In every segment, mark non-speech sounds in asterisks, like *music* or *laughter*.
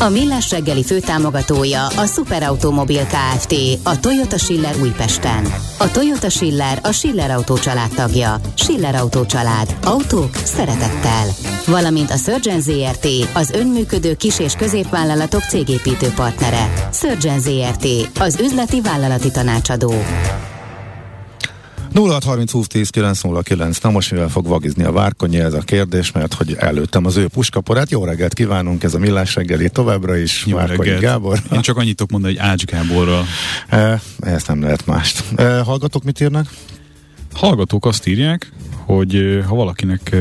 A Millás reggeli főtámogatója a Superautomobil KFT, a Toyota Schiller Újpesten. A Toyota Schiller a Schiller Autó család tagja. Schiller Autó család. Autók szeretettel. Valamint a Surgeon ZRT, az önműködő kis- és középvállalatok cégépítő partnere. Surgeon ZRT, az üzleti vállalati tanácsadó. 0630 20 10 909. Na most mivel fog vagizni a várkonyi ez a kérdés, mert hogy előttem az ő puskaporát. Jó reggelt kívánunk, ez a millás reggeli továbbra is. Jó Várkonyi reggelt. Gábor. Én csak annyit tudok mondani, hogy Ács Gáborra. E, ezt nem lehet mást. E, hallgatok, mit írnak? Hallgatók azt írják, hogy ö, ha valakinek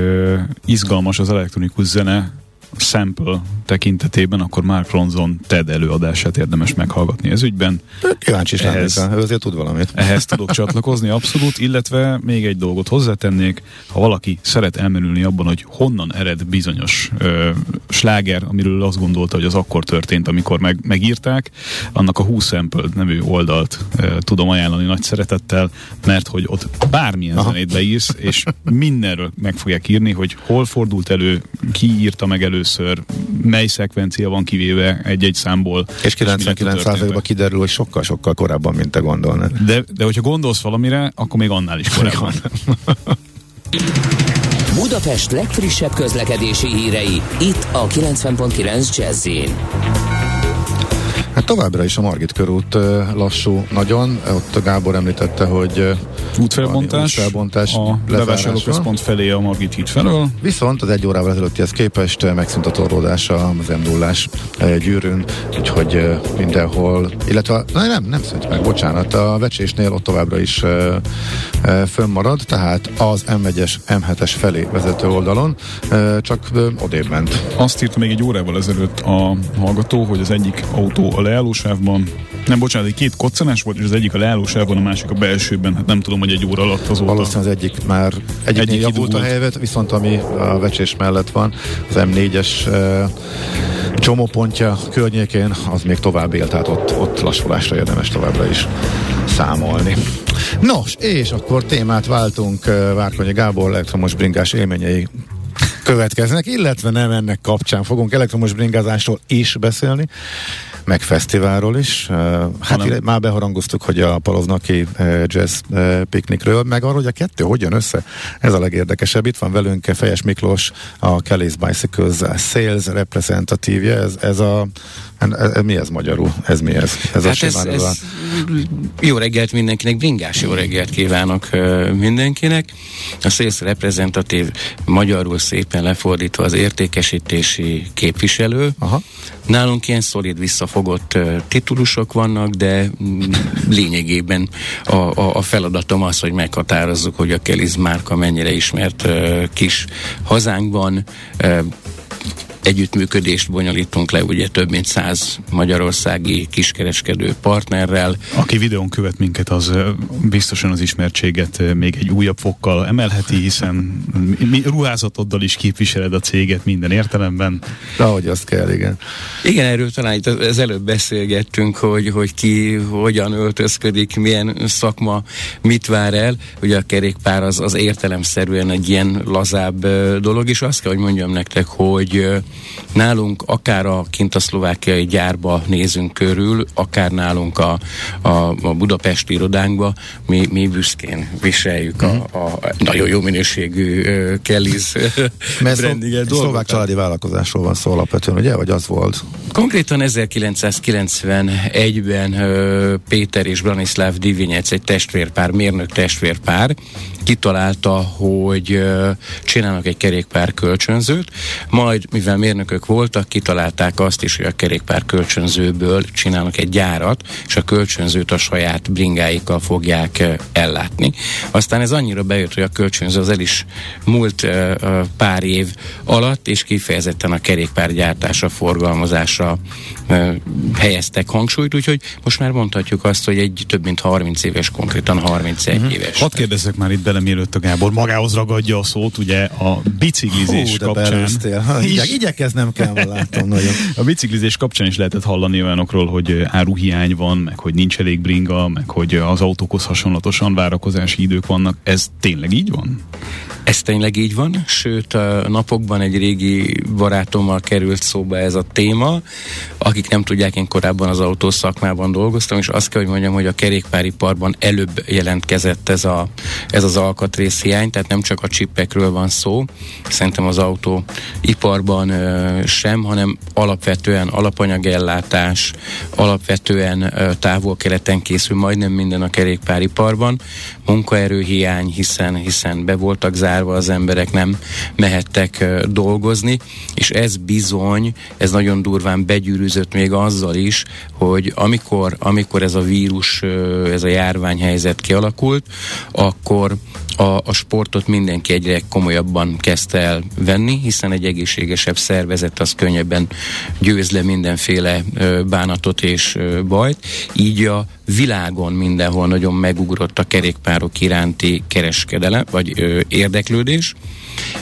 izgalmas az elektronikus zene sample tekintetében, akkor Mark Ronson TED előadását érdemes meghallgatni ez ügyben. Kíváncsi is lennék, Ehhez- ő azért tud valamit. Ehhez tudok csatlakozni abszolút, illetve még egy dolgot hozzátennék, ha valaki szeret elmerülni abban, hogy honnan ered bizonyos ö, sláger, amiről azt gondolta, hogy az akkor történt, amikor meg, megírták, annak a Who Sampled nevű oldalt ö, tudom ajánlani nagy szeretettel, mert hogy ott bármilyen Aha. zenét beírsz, és mindenről meg fogják írni, hogy hol fordult elő, ki írta meg először, mely szekvencia van kivéve egy-egy számból. És mi lett a 99%-ban történet. kiderül, hogy sokkal-sokkal korábban, mint te gondolnád. De, de hogyha gondolsz valamire, akkor még annál is korábban. *laughs* Budapest legfrissebb közlekedési hírei, itt a 90.9 jazz Hát továbbra is a Margit körút lassú nagyon. Ott Gábor említette, hogy Útfelbontás, Útfelbontás a bevásárlóközpont felé a Margit híd felől. Viszont az egy órával ezelőttihez képest megszűnt a torlódás az m 0 gyűrűn, úgyhogy mindenhol, illetve na, nem, nem szűnt meg, bocsánat, a vecsésnél ott továbbra is fönnmarad, tehát az M1-es, M7-es felé vezető oldalon, csak odébb ment. Azt írta még egy órával ezelőtt a hallgató, hogy az egyik autó a leállósávban, nem bocsánat, egy két koccanás volt, és az egyik a leállósávban, a másik a belsőben. Hát nem tudom, hogy egy óra alatt azóta. Valószínűleg az egyik már egyik, Egyik javult a helyzet, viszont ami a vecsés mellett van, az M4-es uh, csomópontja környékén, az még tovább él, tehát ott, ott lassulásra érdemes továbbra is számolni. Nos, és akkor témát váltunk, Várkonyi Gábor elektromos bringás élményei következnek, illetve nem ennek kapcsán fogunk elektromos bringázásról is beszélni, meg fesztiválról is. Hát Hanem- már beharangoztuk, hogy a Paloznaki Jazz piknikről, meg arról, hogy a kettő hogy jön össze. Ez a legérdekesebb. Itt van velünk Fejes Miklós, a Kelly's Bicycles Sales reprezentatívje. Ez, ez a ez, ez, mi ez magyarul? Ez mi ez? Ez a Hát ez, simán ez a- jó reggelt mindenkinek, bringás jó reggelt kívánok mindenkinek. A sales reprezentatív magyarul szépen lefordítva az értékesítési képviselő. Aha. Nálunk ilyen szolid visszafogott titulusok vannak, de *laughs* lényegében a, a, a feladatom az, hogy meghatározzuk, hogy a Keliz márka mennyire ismert kis hazánkban. Együttműködést bonyolítunk le, ugye több mint száz magyarországi kiskereskedő partnerrel. Aki videón követ minket, az biztosan az ismertséget még egy újabb fokkal emelheti, hiszen ruházatoddal is képviseled a céget minden értelemben. Ahogy azt kell, igen. Igen, erről talán itt az előbb beszélgettünk, hogy, hogy ki hogyan öltözködik, milyen szakma mit vár el. Ugye a kerékpár az, az értelemszerűen egy ilyen lazább dolog, és azt kell, hogy mondjam nektek, hogy nálunk akár a kint a szlovákiai gyárba nézünk körül, akár nálunk a, a, a budapesti irodánkba, mi, mi büszkén viseljük a, a nagyon jó minőségű uh, Kelly's Mert brandinget szlo- szlovák családi vállalkozásról van szó alapvetően, ugye? Vagy az volt? Konkrétan 1991-ben ö, Péter és Branislav Divinyec, egy testvérpár, mérnök testvérpár, kitalálta, hogy csinálnak egy kerékpár kölcsönzőt, majd mivel mérnökök voltak, kitalálták azt is, hogy a kerékpár kölcsönzőből csinálnak egy gyárat, és a kölcsönzőt a saját bringáikkal fogják ellátni. Aztán ez annyira bejött, hogy a kölcsönző az el is múlt pár év alatt, és kifejezetten a kerékpárgyártása, forgalmazása helyeztek hangsúlyt, úgyhogy most már mondhatjuk azt, hogy egy több mint 30 éves, konkrétan 31 uh-huh. Mhm. éves. Hadd kérdezzek már itt bele, mielőtt a Gábor magához ragadja a szót, ugye a biciklizés Hú, kapcsán. Ha, igyek, igyekeznem kell, látom nagyon. A biciklizés kapcsán is lehetett hallani olyanokról, hogy áruhiány van, meg hogy nincs elég bringa, meg hogy az autókhoz hasonlatosan várakozási idők vannak. Ez tényleg így van? Ez tényleg így van, sőt a napokban egy régi barátommal került szóba ez a téma. Akik nem tudják, én korábban az autószakmában dolgoztam, és azt kell, hogy mondjam, hogy a kerékpáriparban előbb jelentkezett ez, a, ez az alkatrészhiány, tehát nem csak a csippekről van szó, szerintem az autóiparban sem, hanem alapvetően alapanyagellátás, alapvetően távol-keleten készül majdnem minden a kerékpáriparban, munkaerőhiány, hiszen, hiszen be voltak zárva az emberek nem mehettek dolgozni, és ez bizony, ez nagyon durván begyűrűzött még azzal is, hogy amikor, amikor ez a vírus, ez a járványhelyzet kialakult, akkor a, a sportot mindenki egyre komolyabban kezdte el venni, hiszen egy egészségesebb szervezet az könnyebben győz le mindenféle ö, bánatot és ö, bajt. Így a világon mindenhol nagyon megugrott a kerékpárok iránti kereskedelem, vagy ö, érdeklődés.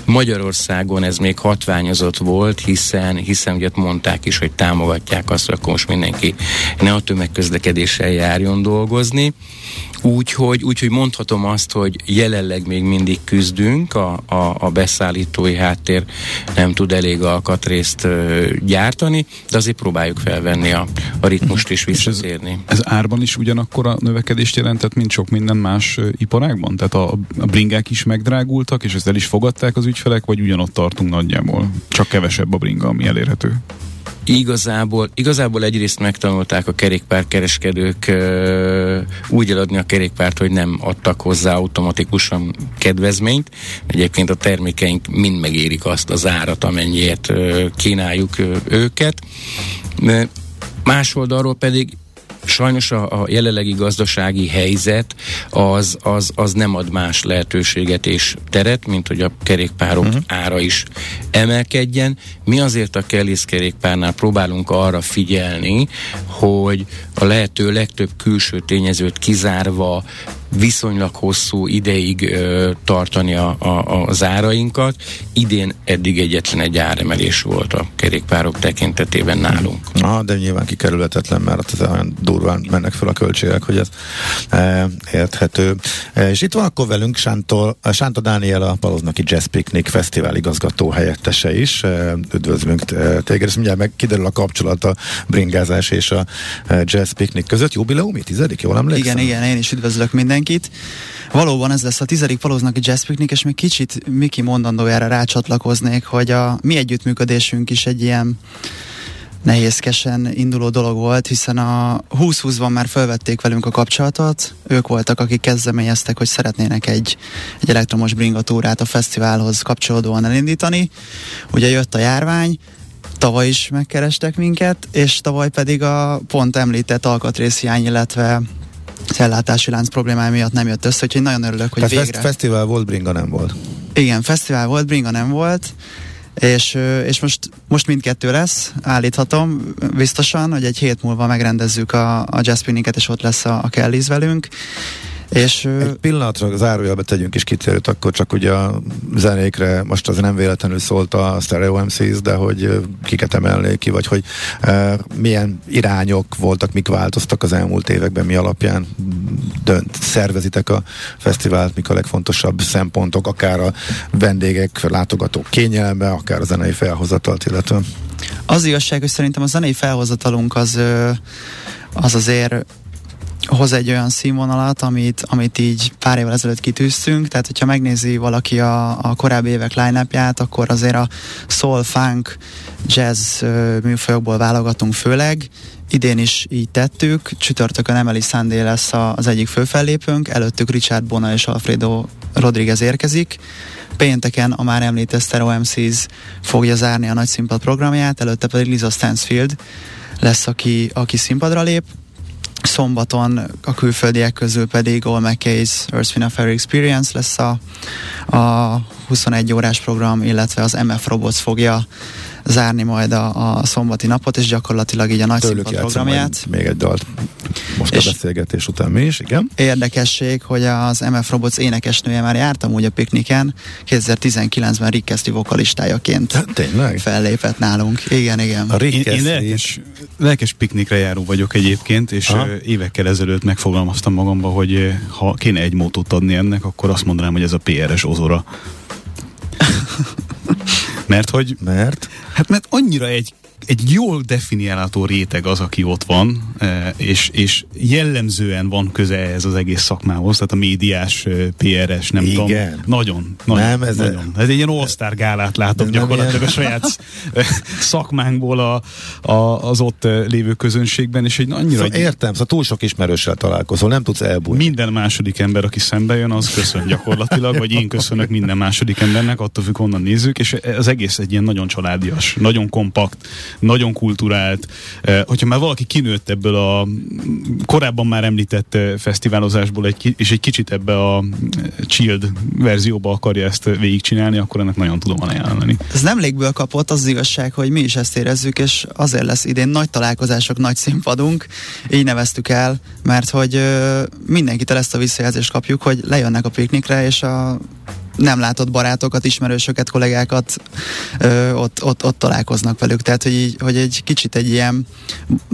Magyarországon ez még hatványozott volt, hiszen, hiszen ugye mondták is, hogy támogatják azt, hogy akkor most mindenki ne a tömegközlekedéssel járjon dolgozni. Úgyhogy úgy, hogy mondhatom azt, hogy jelenleg még mindig küzdünk, a, a, a beszállítói háttér nem tud elég alkatrészt ö, gyártani, de azért próbáljuk felvenni a, a ritmust és visszatérni. Ez, ez árban is ugyanakkor a növekedést jelentett, mint sok minden más iparágban? Tehát a, a bringák is megdrágultak, és ezt el is fogadták az ügyfelek, vagy ugyanott tartunk nagyjából? Csak kevesebb a bringa, ami elérhető? Igazából, igazából egyrészt megtanulták a kerékpárkereskedők uh, úgy eladni a kerékpárt, hogy nem adtak hozzá automatikusan kedvezményt. Egyébként a termékeink mind megérik azt az árat, amennyiért uh, kínáljuk uh, őket. Más oldalról pedig sajnos a, a jelenlegi gazdasági helyzet az, az, az nem ad más lehetőséget és teret, mint hogy a kerékpárok uh-huh. ára is emelkedjen. Mi azért a Kelly's kerékpárnál próbálunk arra figyelni, hogy a lehető legtöbb külső tényezőt kizárva viszonylag hosszú ideig ö, tartani a, a, az árainkat. Idén eddig egyetlen egy áremelés volt a kerékpárok tekintetében nálunk. Ah, de nyilván kikerülhetetlen, mert olyan durván mennek fel a költségek, hogy ez e, érthető. E, és itt van akkor velünk Sántó, Sánta Dániel, a Paloznaki Jazz Picnic Fesztivál igazgató helyettese is. E, üdvözlünk téged, és mindjárt meg kiderül a kapcsolat a bringázás és a Jazz Picnic között. Jubileumi, tizedik, jól emlékszem? Igen, igen, én is üdvözlök mindenkit. Valóban ez lesz a tizedik valószínűleg jazz picnic, és még kicsit Miki mondandójára rácsatlakoznék, hogy a mi együttműködésünk is egy ilyen nehézkesen induló dolog volt, hiszen a 2020-ban már felvették velünk a kapcsolatot, ők voltak, akik kezdeményeztek, hogy szeretnének egy, egy elektromos bringatúrát a fesztiválhoz kapcsolódóan elindítani. Ugye jött a járvány, tavaly is megkerestek minket, és tavaly pedig a pont említett alkatrészhiány, illetve az ellátási lánc problémája miatt nem jött össze, úgyhogy nagyon örülök, hogy Tehát végre... fesztivál volt, bringa nem volt. Igen, fesztivál volt, bringa nem volt, és, és most, most mindkettő lesz, állíthatom biztosan, hogy egy hét múlva megrendezzük a, a Jazz és ott lesz a, a Kelly's velünk, és, Egy pillanatra zárójelbe tegyünk is kitérőt, akkor csak ugye a zenékre most az nem véletlenül szólt a Stereo MCs, de hogy kiket emelnék ki, vagy hogy e, milyen irányok voltak, mik változtak az elmúlt években, mi alapján dönt, szervezitek a fesztivált, mik a legfontosabb szempontok, akár a vendégek, látogatók kényelme, akár a zenei felhozatalt, illetve. Az igazság, hogy szerintem a zenei felhozatalunk az az azért hoz egy olyan színvonalat, amit, amit így pár évvel ezelőtt kitűztünk, tehát hogyha megnézi valaki a, a korábbi évek line akkor azért a soul, funk, jazz műfajokból válogatunk főleg, idén is így tettük, csütörtökön Emily Sunday lesz az egyik főfellépőnk, előttük Richard Bona és Alfredo Rodriguez érkezik, Pénteken a már említett Stereo fogja zárni a nagy színpad programját, előtte pedig Lisa Stansfield lesz, aki, aki színpadra lép. Szombaton a külföldiek közül pedig All McKay's Earth Wind Fair Experience lesz a, a 21 órás program, illetve az MF Robots fogja zárni majd a, a szombati napot, és gyakorlatilag így a nagy Tőlük programját. még egy dalt most és a beszélgetés után mi is, igen. Érdekesség, hogy az MF Robots énekesnője már jártam úgy a pikniken, 2019-ben Rick Astley vokalistájaként hát, tényleg? fellépett nálunk. Igen, igen. A én, én lelkes, lelkes piknikre járó vagyok egyébként, és Aha. évekkel ezelőtt megfogalmaztam magamba, hogy ha kéne egy módot adni ennek, akkor azt mondanám, hogy ez a PRS ozora. *laughs* Mert hogy... Mert? Hát mert annyira egy egy jól definiálható réteg az, aki ott van, e, és, és jellemzően van köze ez az egész szakmához, tehát a médiás, e, PRS, nem Igen. tudom. Nagyon, nagyon. Nem, ez, nagyon. ez egy ilyen all gálát látok gyakorlatilag a saját szakmánkból a, a, az ott e, lévő közönségben, és egy annyira... Szóval egy, értem, szóval túl sok ismerőssel találkozol, nem tudsz elbújni. Minden második ember, aki szembe jön, az köszön gyakorlatilag, vagy én köszönök minden második embernek, attól függ, honnan nézzük, és az egész egy ilyen nagyon családias, nagyon kompakt, nagyon kulturált. Eh, hogyha már valaki kinőtt ebből a korábban már említett eh, fesztiválozásból egy, és egy kicsit ebbe a eh, chilled verzióba akarja ezt végigcsinálni, akkor ennek nagyon tudom ajánlani. Ez nem légből kapott, az, az igazság, hogy mi is ezt érezzük, és azért lesz idén nagy találkozások, nagy színpadunk, így neveztük el, mert hogy mindenkitől ezt a visszajelzést kapjuk, hogy lejönnek a piknikre, és a nem látott barátokat, ismerősöket, kollégákat ö, ott, ott, ott találkoznak velük. Tehát, hogy, így, hogy egy kicsit egy ilyen,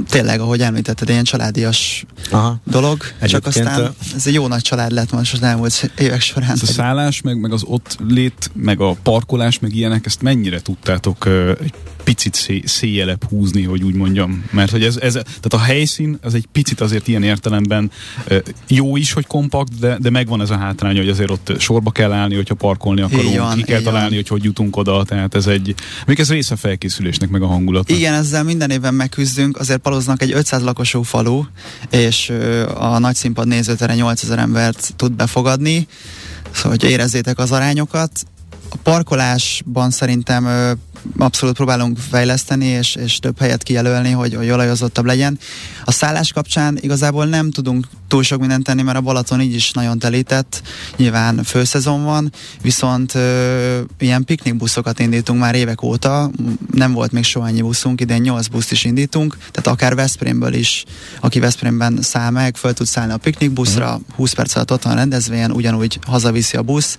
tényleg, ahogy említetted, ilyen családias Aha. dolog. Egyébként csak aztán a... ez egy jó nagy család lett most az elmúlt évek során. Ez a szállás, meg, meg az ott lét, meg a parkolás, meg ilyenek, ezt mennyire tudtátok egy picit szé, széjelebb húzni, hogy úgy mondjam. Mert hogy ez, ez, tehát a helyszín az egy picit azért ilyen értelemben jó is, hogy kompakt, de, de megvan ez a hátrány, hogy azért ott sorba kell állni, hogy hogyha parkolni akarunk, van, ki kell találni, van. hogy hogy jutunk oda, tehát ez egy, még ez része a felkészülésnek, meg a hangulatnak. Igen, ezzel minden évben megküzdünk, azért Paloznak egy 500 lakosú falu, és a nagy színpad nézőtere 8000 embert tud befogadni, szóval hogy érezzétek az arányokat. A parkolásban szerintem abszolút próbálunk fejleszteni, és, és több helyet kijelölni, hogy, hogy olajozottabb legyen. A szállás kapcsán igazából nem tudunk túl sok mindent tenni, mert a Balaton így is nagyon telített, nyilván főszezon van, viszont ö, ilyen piknikbuszokat indítunk már évek óta, nem volt még soha ennyi buszunk, idén 8 buszt is indítunk, tehát akár Veszprémből is, aki Veszprémben száll meg, föl tud szállni a piknikbuszra, uh-huh. 20 perc alatt ott van a rendezvényen, ugyanúgy hazaviszi a busz,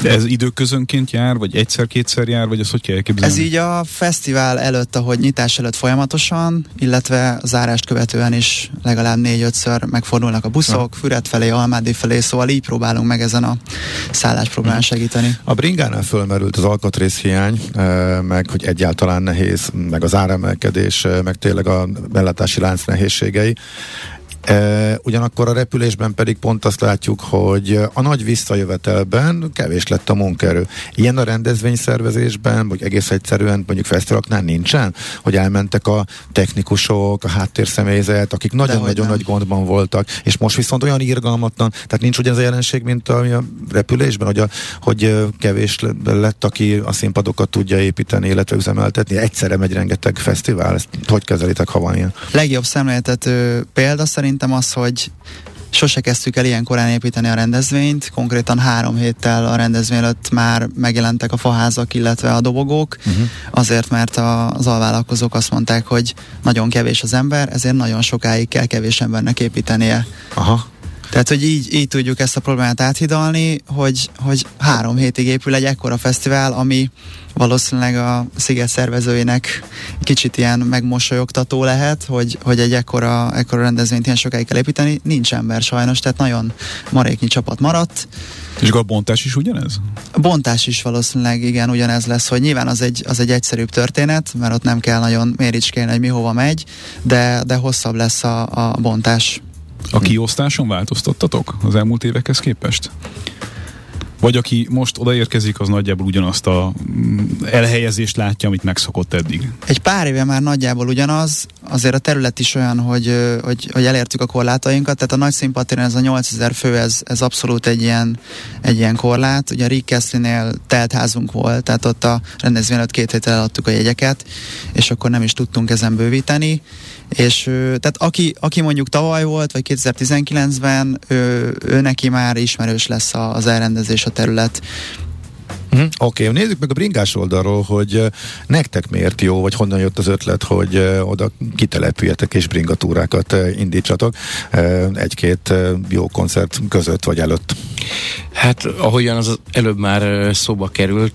de ez időközönként jár, vagy egyszer-kétszer jár, vagy az hogy kell elképzelni? Ez így a fesztivál előtt, ahogy nyitás előtt folyamatosan, illetve zárást követően is legalább négy-ötször megfordulnak a buszok, ha. Füret felé, Almádi felé, szóval így próbálunk meg ezen a szállásproblémán mhm. segíteni. A bringánál fölmerült az alkatrészhiány, eh, meg hogy egyáltalán nehéz, meg az áremelkedés, eh, meg tényleg a bellátási lánc nehézségei. E, ugyanakkor a repülésben pedig pont azt látjuk, hogy a nagy visszajövetelben kevés lett a munkaerő. Ilyen a rendezvényszervezésben, vagy egész egyszerűen mondjuk fesztiváloknál nincsen, hogy elmentek a technikusok, a háttérszemélyzet, akik nagyon-nagyon nagy gondban voltak, és most viszont olyan irgalmatlan, tehát nincs ugyanaz a jelenség, mint a, a repülésben, hogy, a, hogy kevés lett, aki a színpadokat tudja építeni, illetve üzemeltetni. Egyszerre megy rengeteg fesztivál, ezt hogy kezelitek, ha van ilyen? Legjobb szemléltető példa szerint szerintem az, hogy sose kezdtük el ilyen korán építeni a rendezvényt, konkrétan három héttel a rendezvény előtt már megjelentek a faházak, illetve a dobogók, uh-huh. azért, mert a, az alvállalkozók azt mondták, hogy nagyon kevés az ember, ezért nagyon sokáig kell kevés embernek építenie. Aha. Tehát, hogy így, így tudjuk ezt a problémát áthidalni, hogy, hogy három hétig épül egy ekkora fesztivál, ami valószínűleg a sziget szervezőinek kicsit ilyen megmosolyogtató lehet, hogy, hogy egy ekkora, ekkora rendezvényt ilyen sokáig kell építeni. Nincs ember sajnos, tehát nagyon maréknyi csapat maradt. És a bontás is ugyanez? A bontás is valószínűleg igen, ugyanez lesz, hogy nyilván az egy, az egy egyszerűbb történet, mert ott nem kell nagyon méricskélni, hogy mi hova megy, de, de hosszabb lesz a, a bontás. A kiosztáson változtattatok az elmúlt évekhez képest? Vagy aki most odaérkezik, az nagyjából ugyanazt a mm, elhelyezést látja, amit megszokott eddig. Egy pár éve már nagyjából ugyanaz, azért a terület is olyan, hogy, hogy, hogy elértük a korlátainkat, tehát a nagy színpadtéren ez a 8000 fő, ez, ez abszolút egy ilyen, egy ilyen korlát. Ugye a Rick Kesslinél teltházunk volt, tehát ott a rendezvény előtt két héttel eladtuk a jegyeket, és akkor nem is tudtunk ezen bővíteni. És tehát aki, aki mondjuk tavaly volt, vagy 2019-ben, ő, ő neki már ismerős lesz az elrendezés a terület. Uh-huh. Oké, okay. nézzük meg a bringás oldalról, hogy nektek miért jó, vagy honnan jött az ötlet, hogy oda kitelepüljetek és bringatúrákat indítsatok egy-két jó koncert között vagy előtt. Hát ahogyan az előbb már szóba került,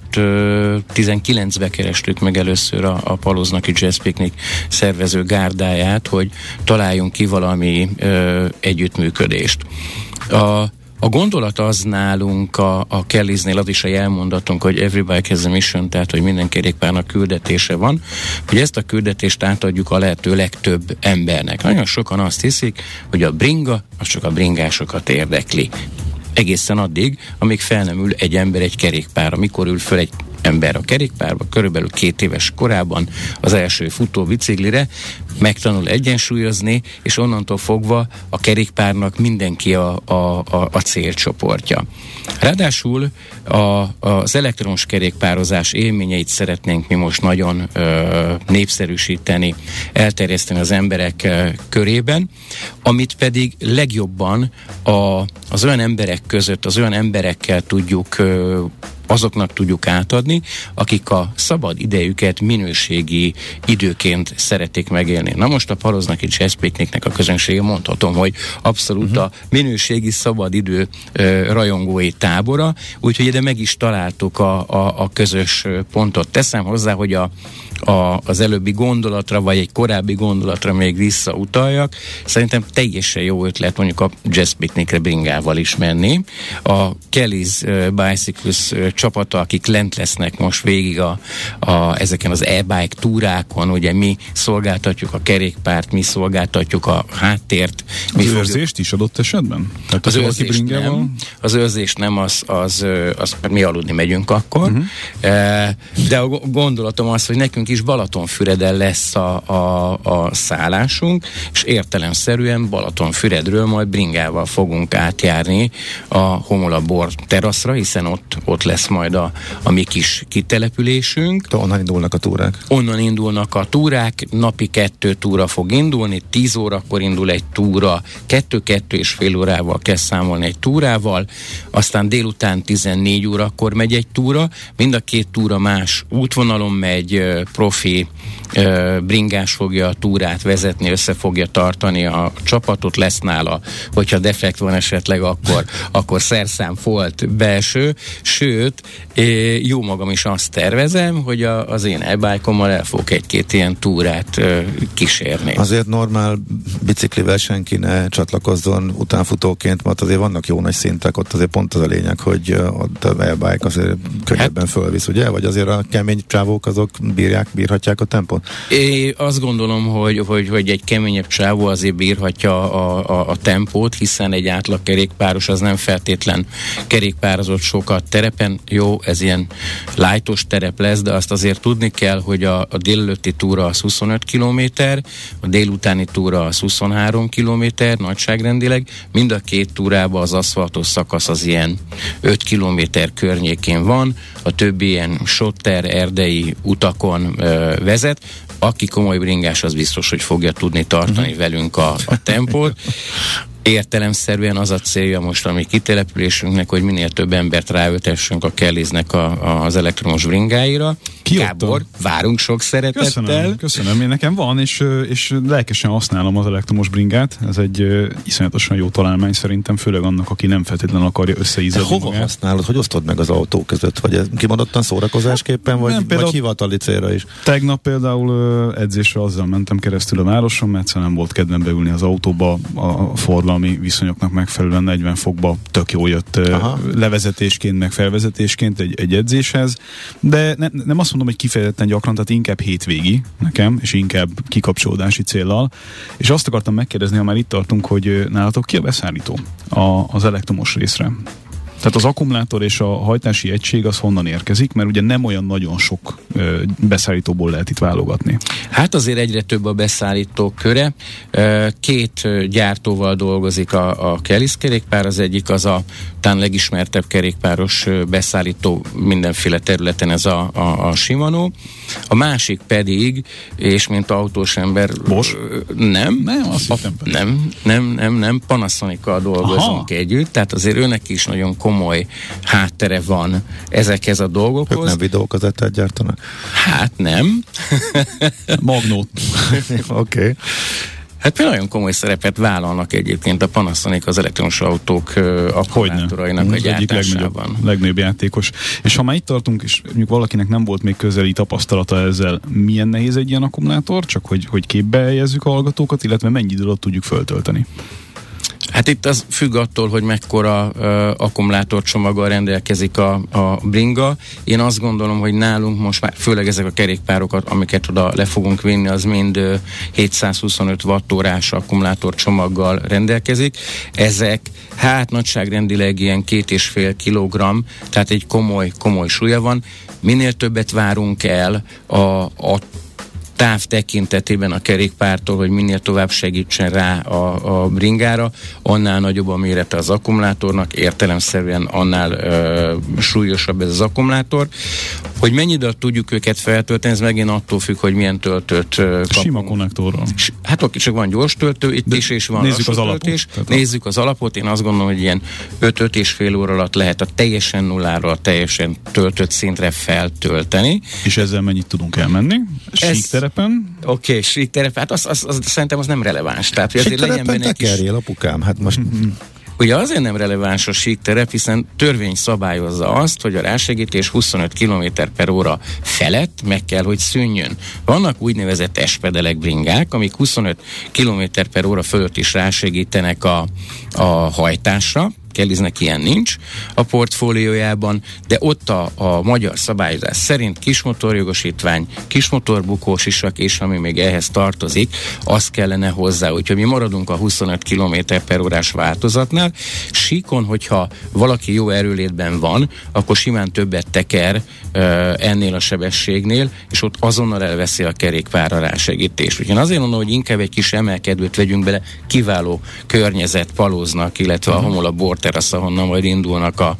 19-be kerestük meg először a, a Paloznaki Jazz Picnic szervező gárdáját, hogy találjunk ki valami együttműködést. A a gondolat az nálunk a, a Kelliznél, az is a jelmondatunk, hogy everybody has a mission, tehát hogy minden kerékpárnak küldetése van, hogy ezt a küldetést átadjuk a lehető legtöbb embernek. Nagyon sokan azt hiszik, hogy a bringa, az csak a bringásokat érdekli egészen addig, amíg fel nem ül egy ember egy kerékpárra. Mikor ül föl egy ember a kerékpárba, körülbelül két éves korában az első futó biciklire, megtanul egyensúlyozni, és onnantól fogva a kerékpárnak mindenki a, a, a, a célcsoportja. Ráadásul a, az elektromos kerékpározás élményeit szeretnénk mi most nagyon ö, népszerűsíteni, elterjeszteni az emberek ö, körében, amit pedig legjobban a, az olyan emberek között, az olyan emberekkel tudjuk ö, azoknak tudjuk átadni, akik a szabad idejüket minőségi időként szeretik megélni. Na most a Paroznaki Jazz Picnicnek a közönsége mondhatom, hogy abszolút uh-huh. a minőségi szabad idő ö, rajongói tábora, úgyhogy ide meg is találtuk a, a, a közös pontot. Teszem hozzá, hogy a a, az előbbi gondolatra, vagy egy korábbi gondolatra még visszautaljak. Szerintem teljesen jó ötlet mondjuk a jazz picnicre bringával is menni. A Kelly's Bicycles csapata, akik lent lesznek most végig a, a, ezeken az e-bike túrákon, ugye mi szolgáltatjuk a kerékpárt, mi szolgáltatjuk a háttért. Mi az fogjuk... őrzést is adott esetben? Tehát az, őrzés nem, az őrzés nem, az, az, az, az mi aludni megyünk akkor, uh-huh. de a gondolatom az, hogy nekünk nekünk is Balatonfüreden lesz a, a, a szállásunk, és értelemszerűen Balatonfüredről majd bringával fogunk átjárni a Homolabor teraszra, hiszen ott, ott lesz majd a, a mi kis kitelepülésünk. De onnan indulnak a túrák? Onnan indulnak a túrák, napi kettő túra fog indulni, tíz órakor indul egy túra, kettő-kettő és fél órával kell számolni egy túrával, aztán délután 14 órakor megy egy túra, mind a két túra más útvonalon megy, profi bringás fogja a túrát vezetni, össze fogja tartani a csapatot, lesz nála, hogyha defekt van esetleg, akkor, akkor szerszám folt belső, sőt, jó magam is azt tervezem, hogy a, az én e el fogok egy-két ilyen túrát kísérni. Azért normál biciklivel senki ne csatlakozzon utánfutóként, mert azért vannak jó nagy szintek, ott azért pont az a lényeg, hogy ott a e azért könnyebben hát, fölvisz, ugye? Vagy azért a kemény csávók azok bírják, bírhatják a tempót? Én azt gondolom, hogy, hogy, hogy egy keményebb csávó azért bírhatja a, a, a tempót, hiszen egy átlag kerékpáros az nem feltétlen kerékpározott sokat terepen. Jó, ez ilyen lájtos terep lesz, de azt azért tudni kell, hogy a, a délelőtti túra az 25 km, a délutáni túra az 23 km nagyságrendileg, mind a két túrában az aszfaltos szakasz az ilyen 5 km környékén van, a többi ilyen sotter, erdei utakon ö, vezet, aki komoly bringás, az biztos, hogy fogja tudni tartani uh-huh. velünk a, a tempót *laughs* értelemszerűen az a célja most a mi kitelepülésünknek, hogy minél több embert ráültessünk a Kelliznek a, a, az elektromos bringáira. Ki Gábor, várunk sok szeretettel. Köszönöm, köszönöm. Én nekem van, és, és lelkesen használom az elektromos bringát. Ez egy uh, iszonyatosan jó találmány szerintem, főleg annak, aki nem feltétlenül akarja összeízadni Hova magát. használod? Hogy osztod meg az autó között? Vagy kimondottan szórakozásképpen, vagy, nem, vagy hivatali célra is? Tegnap például uh, edzésre azzal mentem keresztül a városon, mert nem volt kedvem beülni az autóba a forgalom forgalmi viszonyoknak megfelelően 40 fokba tök jó jött Aha. levezetésként, meg felvezetésként egy, egy edzéshez, de ne, nem azt mondom, hogy kifejezetten gyakran, tehát inkább hétvégi nekem, és inkább kikapcsolódási céllal. És azt akartam megkérdezni, ha már itt tartunk, hogy nálatok ki a beszállító a, az elektromos részre? Tehát az akkumulátor és a hajtási egység az honnan érkezik, mert ugye nem olyan nagyon sok ö, beszállítóból lehet itt válogatni. Hát azért egyre több a beszállítók köre. Két gyártóval dolgozik a, a Kelis kerékpár, az egyik az a talán legismertebb kerékpáros beszállító mindenféle területen ez a, a, a Shimano. A másik pedig, és mint autós ember... Bosch? Nem. Nem, azt a, nem, nem, nem, nem, Panasonic-kal dolgozunk Aha. együtt, tehát azért őnek is nagyon komoly háttere van ezekhez a dolgokhoz. Ők nem videókazettát gyártanak? Hát nem. Magnót. *laughs* Oké. okay. Hát például nagyon komoly szerepet vállalnak egyébként a Panasonic az elektromos autók akkumulátorainak a egyik legnagyobb, legnagyobb játékos. És ha már itt tartunk, és mondjuk valakinek nem volt még közeli tapasztalata ezzel, milyen nehéz egy ilyen akkumulátor, csak hogy, hogy képbe helyezzük a hallgatókat, illetve mennyi idő alatt tudjuk föltölteni? Hát itt az függ attól, hogy mekkora uh, akkumulátorcsomaggal rendelkezik a, a bringa. Én azt gondolom, hogy nálunk most már, főleg ezek a kerékpárokat, amiket oda le fogunk vinni, az mind uh, 725 wattórás akkumulátorcsomaggal rendelkezik. Ezek hát nagyságrendileg ilyen két és fél kilogramm, tehát egy komoly, komoly súlya van. Minél többet várunk el a, a táv tekintetében a kerékpártól, hogy minél tovább segítsen rá a, a bringára, annál nagyobb a mérete az akkumulátornak, értelemszerűen annál ö, súlyosabb ez az akkumulátor. Hogy mennyi időt tudjuk őket feltölteni, ez megint attól függ, hogy milyen töltőt kapunk. Sima konnektorral. Hát ott csak van gyors töltő, itt De is és van nézzük az alapot. Töltés. Nézzük az alapot, én azt gondolom, hogy ilyen 5-5 és fél óra alatt lehet a teljesen nullára, a teljesen töltött szintre feltölteni. És ezzel mennyit tudunk elmenni? Sík terepen? Oké, okay, sík terepen, hát az, az, az, szerintem az nem releváns. Tehát, hogy azért legyen benne kis... apukám, hát most... Ugye azért nem releváns a sík terep, hiszen törvény szabályozza azt, hogy a rásegítés 25 km per óra felett meg kell, hogy szűnjön. Vannak úgynevezett espedelek bringák, amik 25 km per óra fölött is rásegítenek a, a hajtásra, Kelliznek ilyen nincs a portfóliójában, de ott a, a magyar szabályozás szerint kismotorjogosítvány, kismotorbukós isak, és ami még ehhez tartozik, az kellene hozzá. Úgyhogy mi maradunk a 25 km per órás változatnál. Síkon, hogyha valaki jó erőlétben van, akkor simán többet teker ennél a sebességnél, és ott azonnal elveszi a kerékpára rásegítést. Úgyhogy azért mondom, hogy inkább egy kis emelkedőt vegyünk bele, kiváló környezet palóznak, illetve a homola bort terasz, ahonnan majd indulnak a,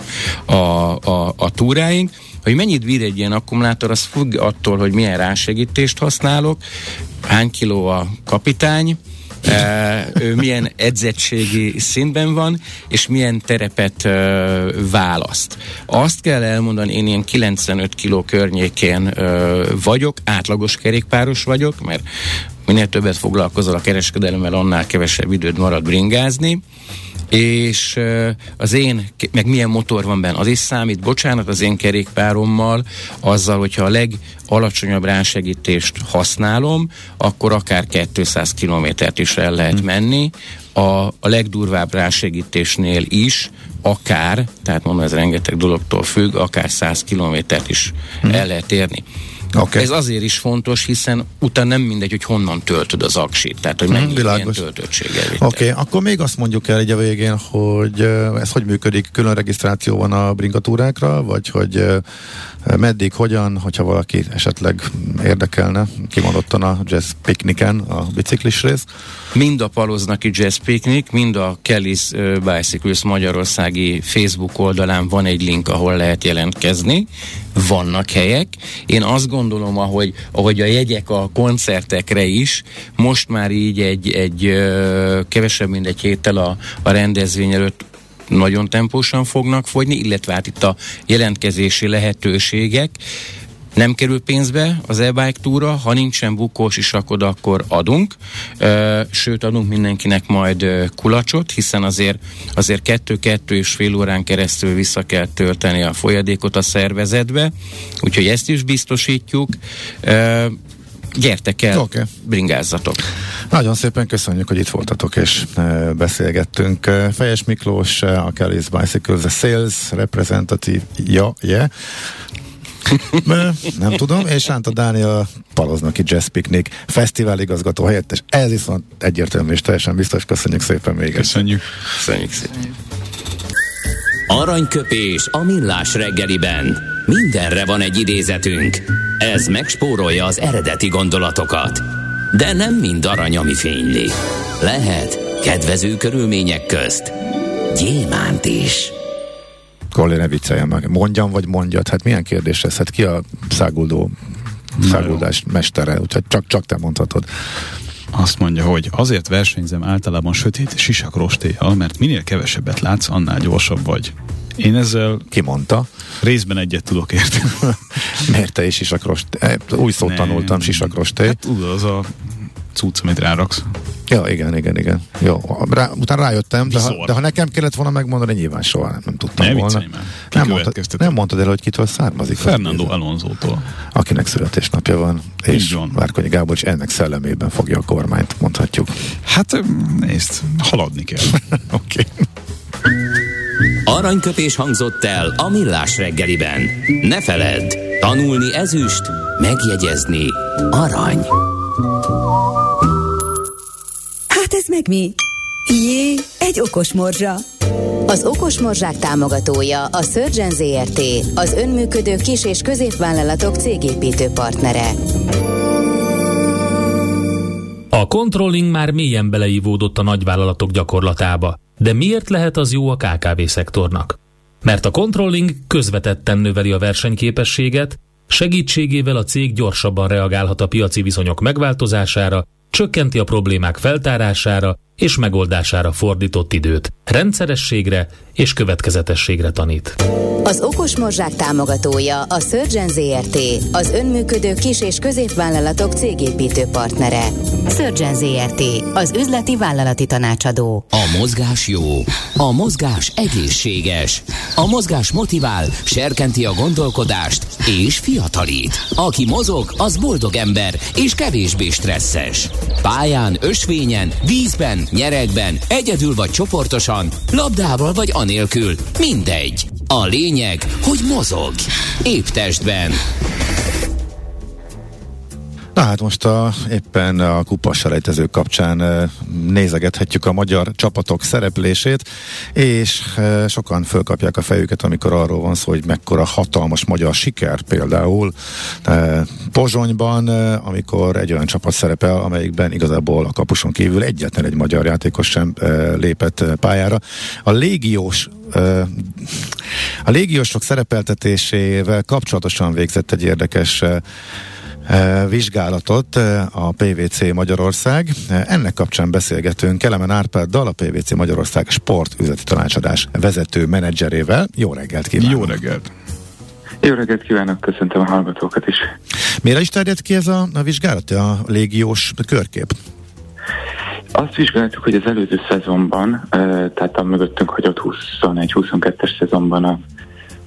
a, a, a túráink. Hogy mennyit bír egy ilyen akkumulátor, az függ attól, hogy milyen rásegítést használok, hány kiló a kapitány, ő milyen edzettségi szintben van, és milyen terepet választ. Azt kell elmondani, én ilyen 95 kiló környékén vagyok, átlagos kerékpáros vagyok, mert minél többet foglalkozol a kereskedelemmel, annál kevesebb időd marad bringázni és az én, meg milyen motor van benne, az is számít, bocsánat, az én kerékpárommal, azzal, hogyha a legalacsonyabb rásegítést használom, akkor akár 200 kilométert is el lehet hm. menni, a, a legdurvább rásegítésnél is, akár, tehát mondom, ez rengeteg dologtól függ, akár 100 kilométert is hmm. el lehet érni. Okay. Ez azért is fontos, hiszen utána nem mindegy, hogy honnan töltöd az aksit, tehát hogy mennyi hmm, ilyen töltöttséggel Oké, okay. akkor még azt mondjuk el egy a végén, hogy ez hogy működik, külön regisztráció van a bringatúrákra, vagy hogy meddig, hogyan, hogyha valaki esetleg érdekelne, kimondottan a Jazz Picnicen a biciklis rész? Mind a Paloznaki Jazz Picnic, mind a Kelly's Bicycles Magyarországi Facebook oldalán van egy link, ahol lehet jelentkezni. Vannak helyek. Én azt gondolom, ahogy, ahogy a jegyek a koncertekre is, most már így egy, egy kevesebb, mint egy héttel a, a rendezvény előtt nagyon tempósan fognak fogyni, illetve hát itt a jelentkezési lehetőségek nem kerül pénzbe az e-bike túra, ha nincsen bukós isakod, akkor adunk, sőt adunk mindenkinek majd kulacsot, hiszen azért azért kettő-kettő és fél órán keresztül vissza kell tölteni a folyadékot a szervezetbe, úgyhogy ezt is biztosítjuk gyertek el, okay. bringázzatok. Nagyon szépen köszönjük, hogy itt voltatok és e, beszélgettünk. Fejes Miklós, a Kelly's Bicycles, a Sales Representative, ja, yeah. Nem tudom, és Ránta Dániel Paloznaki Jazz Picnic Fesztivál igazgató helyettes. Ez viszont egyértelmű és teljesen biztos. Köszönjük szépen még Köszönjük. Köszönjük szépen. Aranyköpés a millás reggeliben. Mindenre van egy idézetünk. Ez megspórolja az eredeti gondolatokat. De nem mind arany, ami fényli. Lehet kedvező körülmények közt gyémánt is. Kolli, ne vicceljen meg. Mondjam, vagy mondjad? Hát milyen kérdés ez? Hát ki a száguldó, száguldás mestere? Úgyhogy csak, csak te mondhatod. Azt mondja, hogy azért versenyzem általában sötét sisakrostéjjal, mert minél kevesebbet látsz, annál gyorsabb vagy. Én ezzel Ki mondta? részben egyet tudok érteni. *laughs* Miért te is sisakrost? eh, Új szót Nem. tanultam, sisakrosté. Hát tudod, az a cucc, amit ráraksz. Ja, igen, igen, igen. Jó, rá, utána rájöttem, de ha, de ha nekem kellett volna megmondani, nyilván soha nem, nem tudtam Ne volna. Nem, mondtad, következtetett? nem mondtad el, hogy kitől származik. az Fernando. Alonso-tól. Akinek születésnapja van, és van. Várkonyi Gábor ennek szellemében fogja a kormányt, mondhatjuk. Hát nézd, haladni kell. *laughs* Oké. Aranyköpés hangzott el a millás reggeliben. Ne feledd, tanulni ezüst, megjegyezni arany. Ez meg mi? Jé, egy okos morzsa. Az Okos Morzsák támogatója a Surgeon ZRT, az önműködő kis- és középvállalatok cégépítő partnere. A controlling már mélyen beleívódott a nagyvállalatok gyakorlatába. De miért lehet az jó a KKV szektornak? Mert a controlling közvetetten növeli a versenyképességet, segítségével a cég gyorsabban reagálhat a piaci viszonyok megváltozására, csökkenti a problémák feltárására és megoldására fordított időt, rendszerességre és következetességre tanít. Az Okos Morzsák támogatója a Surgeon ZRT, az önműködő kis- és középvállalatok cégépítő partnere. Surgeon ZRT, az üzleti vállalati tanácsadó. A mozgás jó, a mozgás egészséges, a mozgás motivál, serkenti a gondolkodást és fiatalít. Aki mozog, az boldog ember és kevésbé stresszes. Pályán, ösvényen, vízben, nyeregben, egyedül vagy csoportosan, labdával vagy anélkül, mindegy. A lényeg, hogy mozog. Épp testben. Na hát most a, éppen a kupaselejtezők kapcsán nézegethetjük a magyar csapatok szereplését, és sokan fölkapják a fejüket, amikor arról van szó, hogy mekkora hatalmas magyar siker például Pozsonyban, amikor egy olyan csapat szerepel, amelyikben igazából a kapuson kívül egyetlen egy magyar játékos sem lépett pályára. A légiós a légiósok szerepeltetésével kapcsolatosan végzett egy érdekes vizsgálatot eh, a PVC Magyarország. Eh, Ennek kapcsán beszélgetünk Kelemen Árpáddal, a PVC Magyarország sportüzleti tanácsadás vezető menedzserével. Jó reggelt kívánok! Jó reggelt! Jó reggelt kívánok, köszöntöm a hallgatókat is. Mire is terjed ki ez a, a vizsgálat, a légiós körkép? Azt vizsgáltuk, hogy az előző szezonban, tehát a mögöttünk hagyott 21-22-es szezonban a,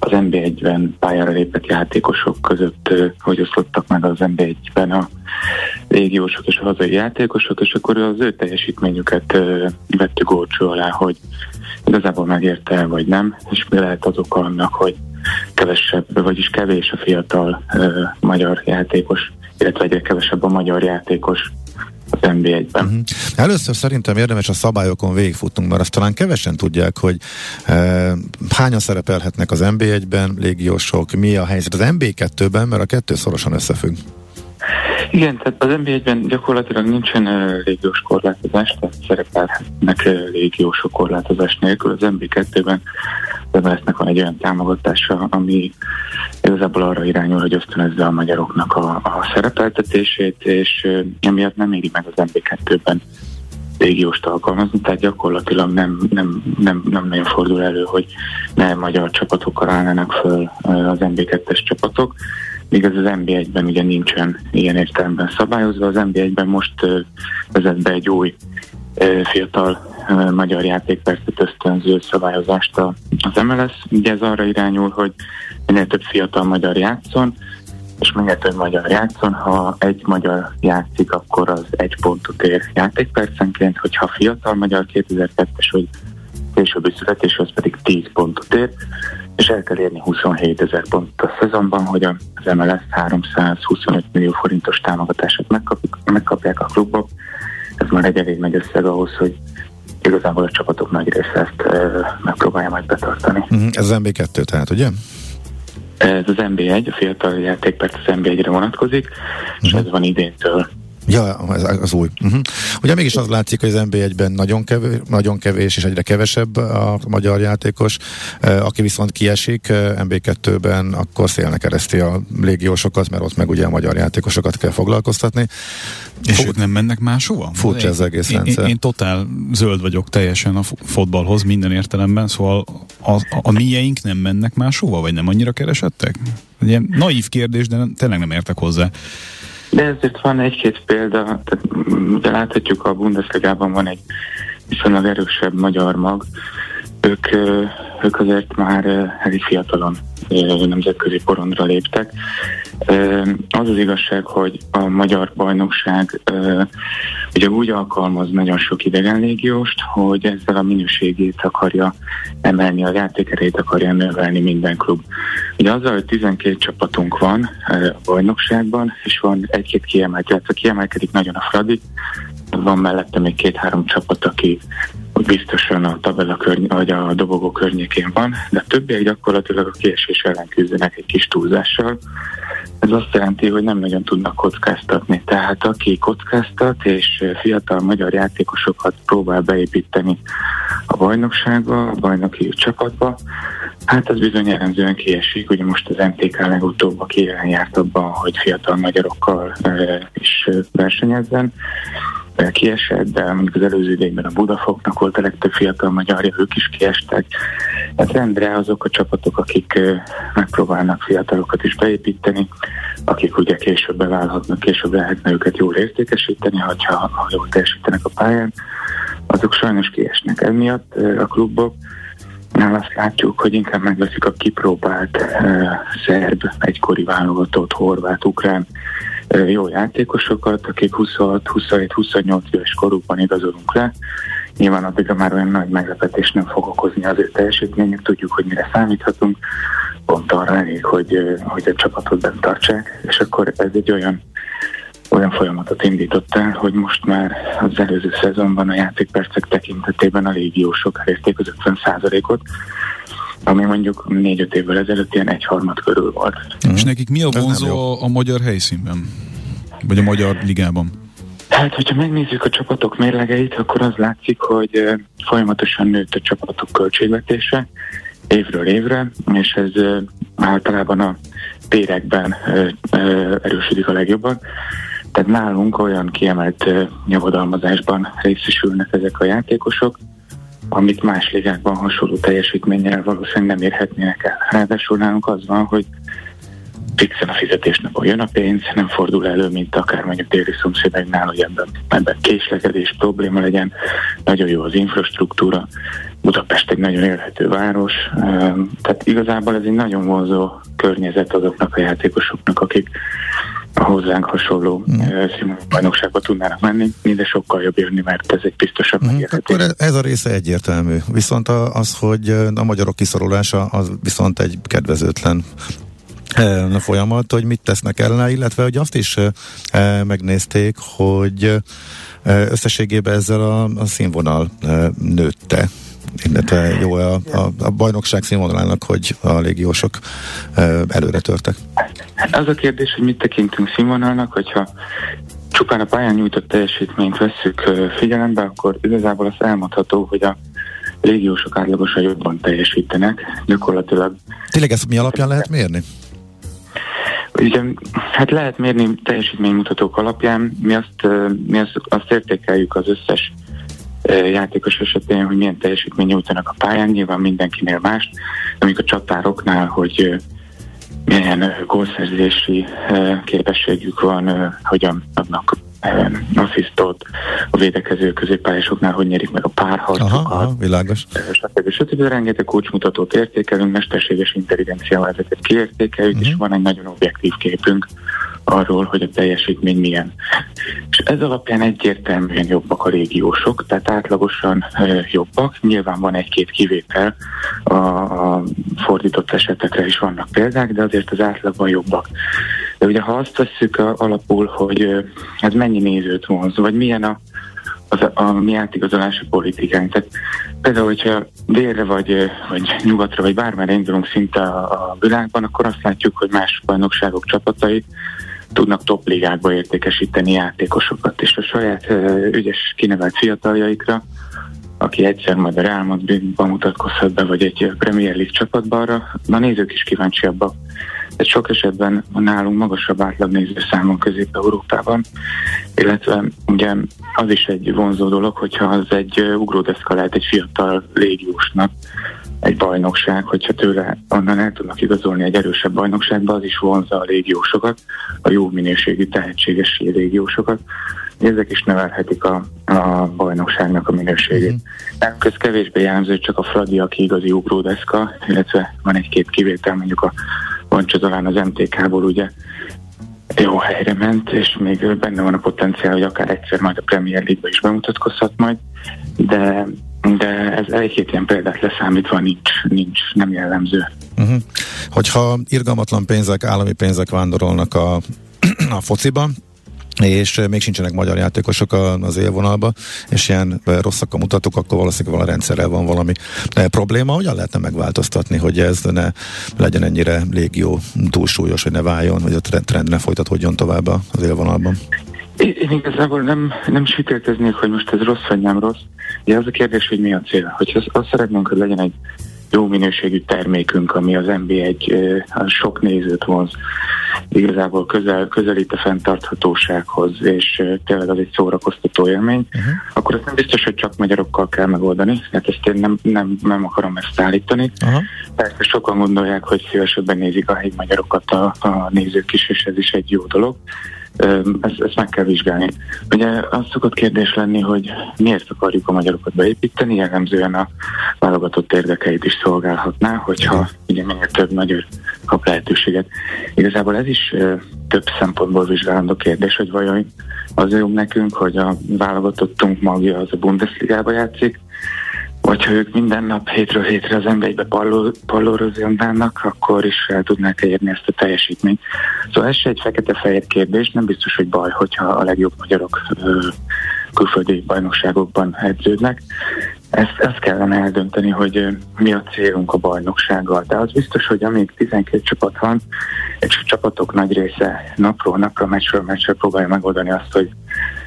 az NB1-ben pályára lépett játékosok között, hogy oszlottak meg az NB1-ben a légiósok és a hazai játékosok, és akkor az ő teljesítményüket vettük górcső alá, hogy igazából megérte vagy nem, és mi lehet az oka annak, hogy kevesebb, vagyis kevés a fiatal ö, magyar játékos, illetve egyre kevesebb a magyar játékos az NB1-ben. Uh-huh. Először szerintem érdemes a szabályokon végigfutnunk, mert azt talán kevesen tudják, hogy e, hányan szerepelhetnek az NB1-ben, légiósok, mi a helyzet az NB2-ben, mert a kettő szorosan összefügg. Igen, tehát az NB1-ben gyakorlatilag nincsen uh, légiós korlátozás, tehát szerepelhetnek uh, légiósok korlátozás nélkül. Az NB2-ben az MLS-nek van egy olyan támogatása, ami igazából arra irányul, hogy ösztönözze a magyaroknak a, a szerepeltetését, és uh, emiatt nem éri meg az NB2-ben légióst alkalmazni, tehát gyakorlatilag nem, nem, nem, nem nagyon fordul elő, hogy ne magyar csapatokkal állnának föl az NB2-es csapatok míg ez az NB1-ben ugye nincsen ilyen értelemben szabályozva. Az NB1-ben most vezet be egy új fiatal magyar játékpercet ösztönző szabályozást az MLS. Ugye ez arra irányul, hogy minél több fiatal magyar játszon, és minél több magyar játszon, ha egy magyar játszik, akkor az egy pontot ér játékpercenként, hogyha fiatal magyar 2002-es vagy későbbi születés, az pedig 10 pontot ér, és el kell érni 27 ezer pontot a szezonban, hogy az MLS 325 millió forintos támogatását megkapjuk, megkapják a klubok. Ez már egy elég nagy összeg ahhoz, hogy igazából a csapatok nagy része ezt megpróbálja majd betartani. Uh-huh. Ez az MB2 tehát, ugye? Ez az MB1, a fiatal játékperc az MB1-re vonatkozik, uh-huh. és ez van idéntől Ja, az, az új. Uh-huh. Ugye mégis az látszik, hogy az NB1-ben nagyon kevés, nagyon kevés és egyre kevesebb a magyar játékos, aki viszont kiesik NB2-ben, akkor szélnek ereszti a légiósokat, mert ott meg ugye a magyar játékosokat kell foglalkoztatni. És ők nem mennek máshova? Furcsa ez egész én, rendszer. Én, én totál zöld vagyok teljesen a fotballhoz minden értelemben, szóval a, a, a mieink nem mennek máshova, vagy nem annyira keresettek? Ilyen naív kérdés, de tényleg nem értek hozzá. De ezért van egy-két példa, tehát ugye láthatjuk a Bundesligában van egy viszonylag erősebb magyar mag, ők, ők azért már elég fiatalon nemzetközi porondra léptek. Az az igazság, hogy a magyar bajnokság ugye úgy alkalmaz nagyon sok idegen légióst, hogy ezzel a minőségét akarja emelni, a játékerét akarja növelni minden klub. Ugye azzal, hogy 12 csapatunk van a bajnokságban, és van egy-két kiemelt, illetve kiemelkedik nagyon a Fradi, van mellette még két-három csapat, aki biztosan a tabella körny- vagy a dobogó környékén van, de a többiek gyakorlatilag a kiesés ellen küzdenek egy kis túlzással. Ez azt jelenti, hogy nem nagyon tudnak kockáztatni. Tehát aki kockáztat és fiatal magyar játékosokat próbál beépíteni a bajnokságba, a bajnoki csapatba, hát ez bizony jellemzően kiesik. Ugye most az MTK legutóbb, aki járt abban, hogy fiatal magyarokkal e, is versenyezzen kiesett, de mondjuk az előző idényben a Budafoknak volt a legtöbb fiatal magyarja, ők is kiestek. Hát rendre azok a csapatok, akik megpróbálnak fiatalokat is beépíteni, akik ugye később beválhatnak, később lehetne őket jól értékesíteni, ha jól teljesítenek a pályán, azok sajnos kiesnek. Emiatt a klubok Nál azt látjuk, hogy inkább megveszik a kipróbált uh, szerb, egykori válogatott, horvát, ukrán jó játékosokat, akik 26-27-28 éves korukban igazolunk le. Nyilván addigra már olyan nagy meglepetés nem fog okozni az ő teljesítményük, tudjuk, hogy mire számíthatunk, pont arra elég, hogy, hogy a csapatot bent tartsák, és akkor ez egy olyan olyan folyamatot indított el, hogy most már az előző szezonban a játékpercek tekintetében a légiósok elérték az 50%-ot, ami mondjuk négy-öt évvel ezelőtt ilyen egyharmad körül volt. Mm. És nekik mi a vonzó a, a magyar helyszínben? Vagy a magyar ligában? Hát, hogyha megnézzük a csapatok mérlegeit, akkor az látszik, hogy folyamatosan nőtt a csapatok költségvetése évről évre, és ez általában a térekben erősödik a legjobban. Tehát nálunk olyan kiemelt nyavadalmazásban részesülnek ezek a játékosok, amit más ligákban hasonló teljesítménnyel valószínűleg nem érhetnének el. Ráadásul nálunk az van, hogy fixen a fizetésnapon jön a pénz, nem fordul elő, mint akár mondjuk téli szomszédainknál, hogy ebben, ebben késlekedés probléma legyen, nagyon jó az infrastruktúra, Budapest egy nagyon élhető város, tehát igazából ez egy nagyon vonzó környezet azoknak a játékosoknak, akik a hozzánk hasonló mm. bajnokságba tudnának menni, de sokkal jobb jönni, mert ez egy biztosabb mm. megérhetés. Akkor ez a része egyértelmű. Viszont az, hogy a magyarok kiszorulása, az viszont egy kedvezőtlen folyamat, hogy mit tesznek ellene, illetve hogy azt is megnézték, hogy összességében ezzel a, a színvonal nőtte illetve jó a, a, a bajnokság színvonalának, hogy a légiósok előre törtek. Az a kérdés, hogy mit tekintünk színvonalnak, hogyha csupán a pályán nyújtott teljesítményt vesszük figyelembe, akkor igazából az elmondható, hogy a légiósok átlagosan jobban teljesítenek, gyakorlatilag. Tényleg ezt mi alapján lehet mérni? Ugye, hát lehet mérni teljesítménymutatók alapján, mi azt, mi azt, azt értékeljük az összes játékos esetén, hogy milyen teljesítmény nyújtanak a pályán, nyilván mindenkinél más, amik a csatároknál, hogy milyen gólszerzési képességük van, hogyan adnak asszisztot a védekező középpályásoknál, hogy nyerik meg a párharcokat. Aha, aha, világos. Stb. stb. Rengeteg kulcsmutatót értékelünk, mesterséges intelligenciával ezeket kiértékeljük, uh-huh. és van egy nagyon objektív képünk arról, hogy a teljesítmény milyen. És ez alapján egyértelműen jobbak a régiósok, tehát átlagosan jobbak. Nyilván van egy-két kivétel, a, a fordított esetekre is vannak példák, de azért az átlagban jobbak. De ugye ha azt veszük a, alapul, hogy ez mennyi nézőt vonz, vagy milyen a, az, a mi átigazolási politikánk. Tehát például, hogyha délre vagy, vagy nyugatra, vagy bármelyre indulunk szinte a, a világban, akkor azt látjuk, hogy más bajnokságok csapatai tudnak top ligákba értékesíteni játékosokat, és a saját ügyes kinevelt fiataljaikra, aki egyszer majd a Real Madridban mutatkozhat be, vagy egy Premier League csapatban, arra a nézők is kíváncsiabbak. Ez sok esetben nálunk magasabb átlag nézőszámon Közép-Európában, illetve ugye az is egy vonzó dolog, hogyha az egy ugródeszka lehet egy fiatal légiósnak, egy bajnokság, hogyha tőle onnan el tudnak igazolni egy erősebb bajnokságba, az is vonza a légiósokat, a jó minőségű, tehetséges légiósokat. Ezek is növelhetik a, a bajnokságnak a minőségét. Mm. Nem köz kevésbé jellemző, csak a Fradi, aki igazi ugródeszka, illetve van egy-két kivétel, mondjuk a Bancsa talán az MTK-ból ugye jó helyre ment, és még benne van a potenciál, hogy akár egyszer majd a Premier League-be is bemutatkozhat majd, de de ez egy-két ilyen példát leszámítva nincs, nincs nem jellemző. Uh-huh. Hogyha irgalmatlan pénzek, állami pénzek vándorolnak a, *clears throat* a fociba, és még sincsenek magyar játékosok az élvonalba, és ilyen rosszak a mutatók, akkor valószínűleg vala rendszerrel van valami probléma. Hogyan lehetne megváltoztatni, hogy ez ne legyen ennyire légió túlsúlyos, hogy ne váljon, hogy a trend ne folytatódjon tovább az élvonalban? Én igazából nem, nem sütélteznék, hogy most ez rossz vagy nem rossz. Ugye az a kérdés, hogy mi a cél. Hogyha azt szeretnénk, hogy legyen egy jó minőségű termékünk, ami az NB1 sok nézőt vonz, igazából közel, közelít a fenntarthatósághoz, és tényleg az egy szórakoztató élmény, uh-huh. akkor azt nem biztos, hogy csak magyarokkal kell megoldani, mert ezt én nem, nem, nem akarom ezt állítani. Uh-huh. Persze sokan gondolják, hogy szívesebben nézik a helyi magyarokat a, a nézők is, és ez is egy jó dolog ezt, ezt meg kell vizsgálni. Ugye az szokott kérdés lenni, hogy miért akarjuk a magyarokat beépíteni, jellemzően a válogatott érdekeit is szolgálhatná, hogyha ugye minél több magyar kap lehetőséget. Igazából ez is több szempontból vizsgálandó kérdés, hogy vajon az jobb nekünk, hogy a válogatottunk magja az a Bundesligába játszik, vagy ha ők minden nap hétről hétre az emberbe pallórozjonnának, akkor is el tudnák érni ezt a teljesítményt. Szóval ez se egy fekete-fehér kérdés, nem biztos, hogy baj, hogyha a legjobb magyarok külföldi bajnokságokban edződnek. Ezt, ezt kellene eldönteni, hogy mi a célunk a bajnoksággal. De az biztos, hogy amíg 12 csapat van, és a csapatok nagy része napról napra, meccsről meccsről próbálja megoldani azt, hogy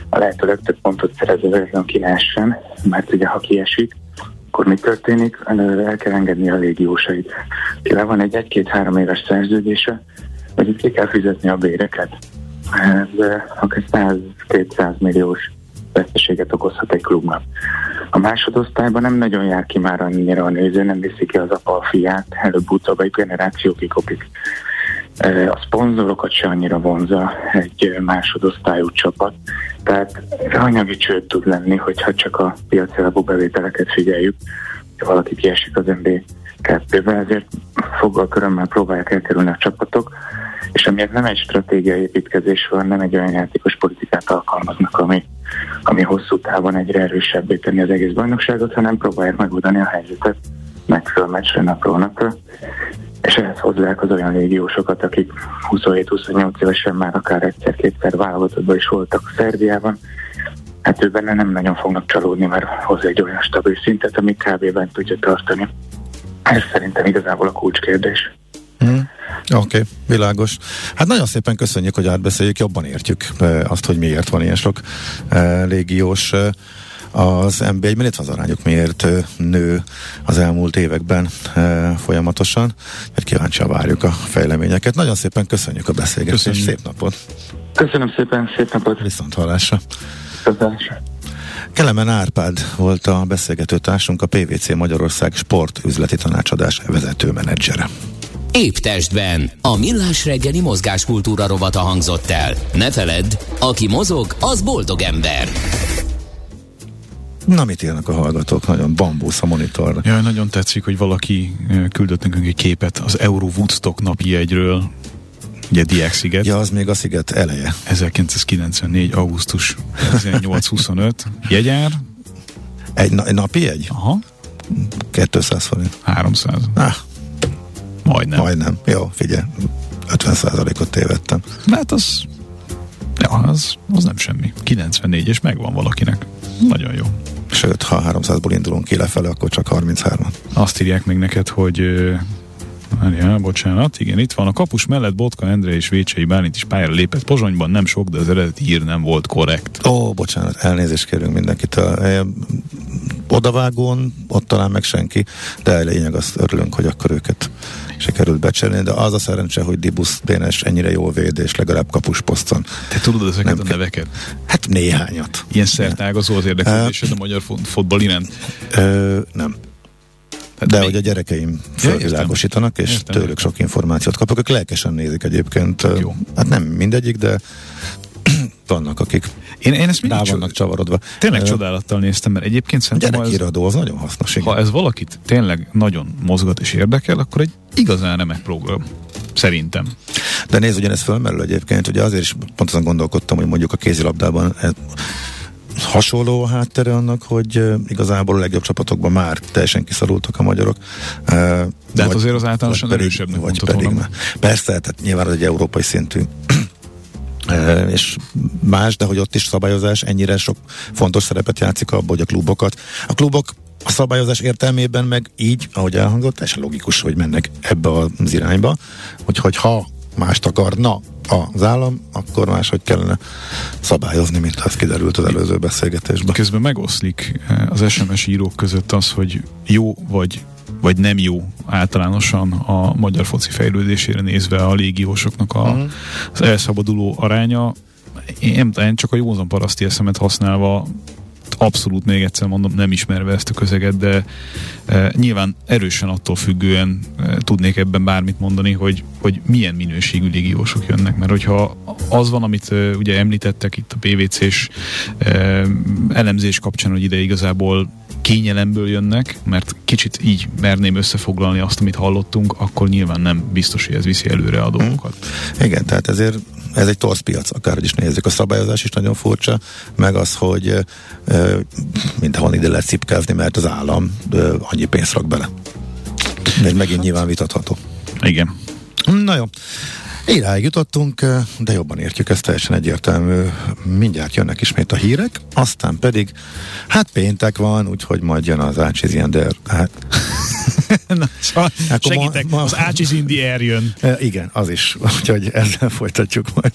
a lehető legtöbb pontot szerező ki lehessen, mert ugye ha kiesik, akkor mi történik? El kell engedni a légiósait. Le van egy egy-két-három éves szerződése, itt ki kell fizetni a béreket. Ez akár 100-200 milliós veszteséget okozhat egy klubnak. A másodosztályban nem nagyon jár ki már annyira a néző, nem viszi ki az apa a fiát, előbb-utóbb egy generáció kikopik. A szponzorokat se annyira vonza egy másodosztályú csapat, tehát anyagi csőd tud lenni, hogyha csak a piaci alapú bevételeket figyeljük, hogy valaki kiesik az MB kettőbe, ezért foggal körömmel próbálják elkerülni a csapatok, és amiért nem egy stratégiai építkezés van, nem egy olyan játékos politikát alkalmaznak, ami, ami hosszú távon egyre erősebbé tenni az egész bajnokságot, hanem próbálják megoldani a helyzetet. Megfelelő meccsre napról napra, és ehhez hozzák az olyan légiósokat, akik 27-28 évesen már akár egyszer-kétszer válogatottban is voltak Szerbiában, hát ő benne nem nagyon fognak csalódni, mert hoz egy olyan stabil szintet, ami kb. tudja tartani. Ez szerintem igazából a kulcskérdés. Mm. Oké, okay, világos. Hát nagyon szépen köszönjük, hogy átbeszéljük, jobban értjük azt, hogy miért van ilyen sok légiós az NB1-ben, itt az arányuk miért nő az elmúlt években folyamatosan, mert kíváncsian várjuk a fejleményeket. Nagyon szépen köszönjük a beszélgetést, köszönjük. szép napot! Köszönöm szépen, szép napot! Viszont hallásra! Kelemen Árpád volt a beszélgető társunk, a PVC Magyarország sport üzleti tanácsadás vezető menedzsere. Épp testben. A millás reggeli mozgáskultúra rovata hangzott el. Ne feledd, aki mozog, az boldog ember. Na, mit írnak a hallgatók? Nagyon bambusz a monitor. Jaj, nagyon tetszik, hogy valaki küldött nekünk egy képet az Euro Woodstock napi egyről. Ugye Diák sziget. Ja, az még a sziget eleje. 1994. augusztus 18-25. Jegyár? Egy, na, egy napi egy? Aha. 200 forint. 300. Ah. Majdnem. Majdnem. Jó, figyelj. 50% ot tévedtem. Hát az Ja, az, az nem semmi. 94 és megvan valakinek. Nagyon jó. Sőt, ha 300-ból indulunk ki lefele, akkor csak 33 Azt írják még neked, hogy Várjál, bocsánat, igen, itt van. A kapus mellett Botka Endre és Vécsei Bálint is pályára lépett Pozsonyban, nem sok, de az eredeti ír nem volt korrekt. Ó, bocsánat, elnézést kérünk mindenkitől. Odavágón, ott talán meg senki, de lényeg azt örülünk, hogy akkor őket sikerült becserélni, de az a szerencse, hogy Dibusz Dénes ennyire jól véd, és legalább kapusposzton. Te tudod ezeket nem a neveket? Hát néhányat. Ilyen szertágazó az érdeklődésed a magyar fotball iránt? Ö, nem. De hogy a gyerekeim felvilágosítanak, és értem, tőlük sok információt kapok. Ők lelkesen nézik egyébként. Jó. Hát nem mindegyik, de *clears throat* vannak, akik én, én ezt rá vannak csavarodva. Tényleg uh, csodálattal néztem, mert egyébként szerintem... Gyerekiradó, az nagyon hasznos. Igen. Ha ez valakit tényleg nagyon mozgat és érdekel, akkor egy igazán remek program. Szerintem. De nézd, ugyanez fölmerül egyébként, ugye azért is pontosan gondolkodtam, hogy mondjuk a kézilabdában hasonló a háttere annak, hogy uh, igazából a legjobb csapatokban már teljesen kiszorultak a magyarok. Uh, De hát azért az általánosan erősebbnek vagy pedig. Persze, tehát nyilván az egy európai szintű és más, de hogy ott is szabályozás ennyire sok fontos szerepet játszik abban, hogy a klubokat. A klubok a szabályozás értelmében meg így, ahogy elhangzott, teljesen logikus, hogy mennek ebbe az irányba, hogy ha mást akarna az állam, akkor máshogy kellene szabályozni, mint az kiderült az előző beszélgetésben. Közben megoszlik eh, az SMS írók között az, hogy jó vagy vagy nem jó általánosan a magyar foci fejlődésére nézve a légiósoknak a, uh-huh. az elszabaduló aránya. Én, én csak a józan paraszti eszemet használva abszolút még egyszer mondom, nem ismerve ezt a közeget, de e, nyilván erősen attól függően e, tudnék ebben bármit mondani, hogy, hogy milyen minőségű légiósok jönnek, mert hogyha az van, amit e, ugye említettek itt a PVC-s e, elemzés kapcsán, hogy ide igazából kényelemből jönnek, mert kicsit így merném összefoglalni azt, amit hallottunk, akkor nyilván nem biztos, hogy ez viszi előre a dolgokat. Hmm. Igen, tehát ezért ez egy torszpiac, akárhogy is nézzük. A szabályozás is nagyon furcsa, meg az, hogy e, mindenhol ide lehet szipkázni, mert az állam e, annyi pénzt rak bele. Ez megint nyilván vitatható. Igen. Na jó. Iráig jutottunk, de jobban értjük, ez teljesen egyértelmű. Mindjárt jönnek ismét a hírek, aztán pedig, hát péntek van, úgyhogy majd jön az Ácsiz de hát... *laughs* Na, szóval segítek, ma, ma, az Ácsiz jön. Igen, az is, *laughs* úgyhogy ezzel folytatjuk majd.